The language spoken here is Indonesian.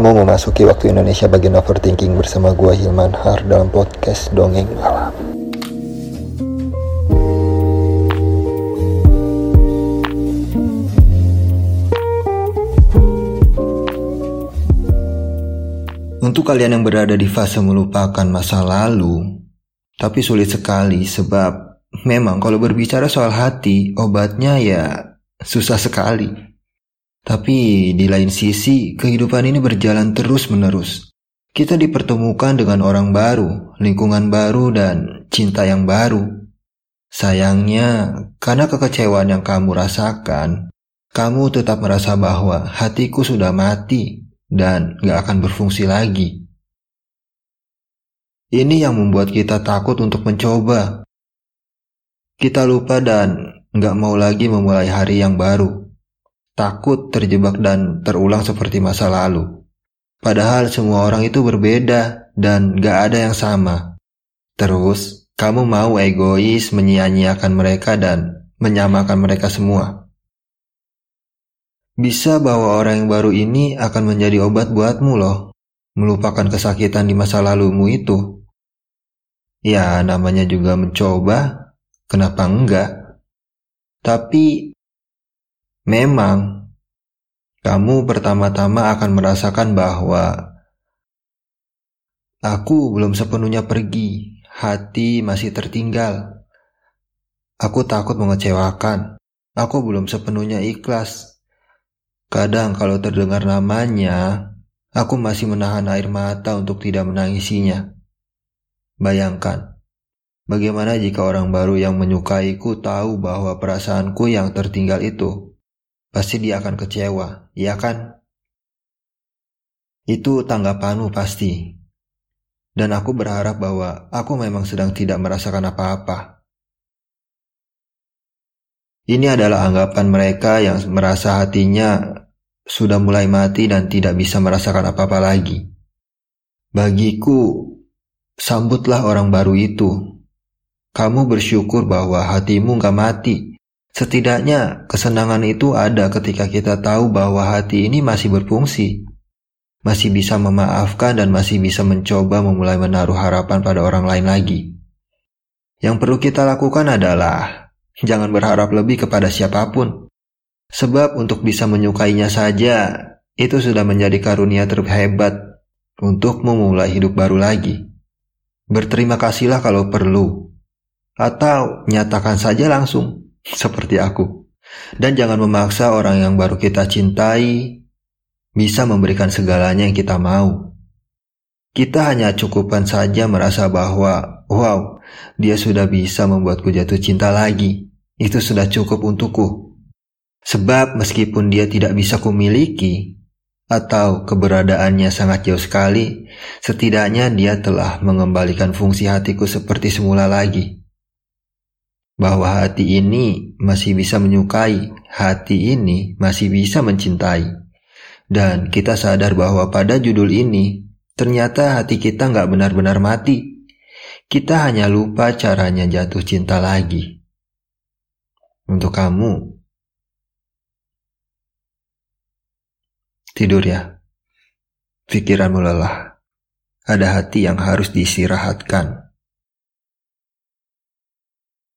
Kamu memasuki waktu Indonesia bagian overthinking bersama gua Hilman Har dalam podcast Dongeng Malam. Untuk kalian yang berada di fase melupakan masa lalu, tapi sulit sekali sebab memang kalau berbicara soal hati, obatnya ya susah sekali. Tapi di lain sisi, kehidupan ini berjalan terus-menerus. Kita dipertemukan dengan orang baru, lingkungan baru, dan cinta yang baru. Sayangnya, karena kekecewaan yang kamu rasakan, kamu tetap merasa bahwa hatiku sudah mati dan gak akan berfungsi lagi. Ini yang membuat kita takut untuk mencoba. Kita lupa dan gak mau lagi memulai hari yang baru takut terjebak dan terulang seperti masa lalu. Padahal semua orang itu berbeda dan gak ada yang sama. Terus, kamu mau egois menyia-nyiakan mereka dan menyamakan mereka semua. Bisa bahwa orang yang baru ini akan menjadi obat buatmu loh, melupakan kesakitan di masa lalumu itu. Ya, namanya juga mencoba, kenapa enggak? Tapi Memang, kamu pertama-tama akan merasakan bahwa aku belum sepenuhnya pergi, hati masih tertinggal. Aku takut mengecewakan, aku belum sepenuhnya ikhlas. Kadang kalau terdengar namanya, aku masih menahan air mata untuk tidak menangisinya. Bayangkan, bagaimana jika orang baru yang menyukaiku tahu bahwa perasaanku yang tertinggal itu pasti dia akan kecewa, iya kan? Itu tanggapanmu pasti. Dan aku berharap bahwa aku memang sedang tidak merasakan apa-apa. Ini adalah anggapan mereka yang merasa hatinya sudah mulai mati dan tidak bisa merasakan apa-apa lagi. Bagiku, sambutlah orang baru itu. Kamu bersyukur bahwa hatimu gak mati Setidaknya kesenangan itu ada ketika kita tahu bahwa hati ini masih berfungsi, masih bisa memaafkan dan masih bisa mencoba memulai menaruh harapan pada orang lain lagi. Yang perlu kita lakukan adalah jangan berharap lebih kepada siapa pun. Sebab untuk bisa menyukainya saja, itu sudah menjadi karunia terhebat untuk memulai hidup baru lagi. Berterima kasihlah kalau perlu, atau nyatakan saja langsung seperti aku. Dan jangan memaksa orang yang baru kita cintai bisa memberikan segalanya yang kita mau. Kita hanya cukupan saja merasa bahwa, wow, dia sudah bisa membuatku jatuh cinta lagi. Itu sudah cukup untukku. Sebab meskipun dia tidak bisa kumiliki, atau keberadaannya sangat jauh sekali, setidaknya dia telah mengembalikan fungsi hatiku seperti semula lagi bahwa hati ini masih bisa menyukai, hati ini masih bisa mencintai. Dan kita sadar bahwa pada judul ini, ternyata hati kita nggak benar-benar mati. Kita hanya lupa caranya jatuh cinta lagi. Untuk kamu, tidur ya. Pikiranmu lelah. Ada hati yang harus diistirahatkan.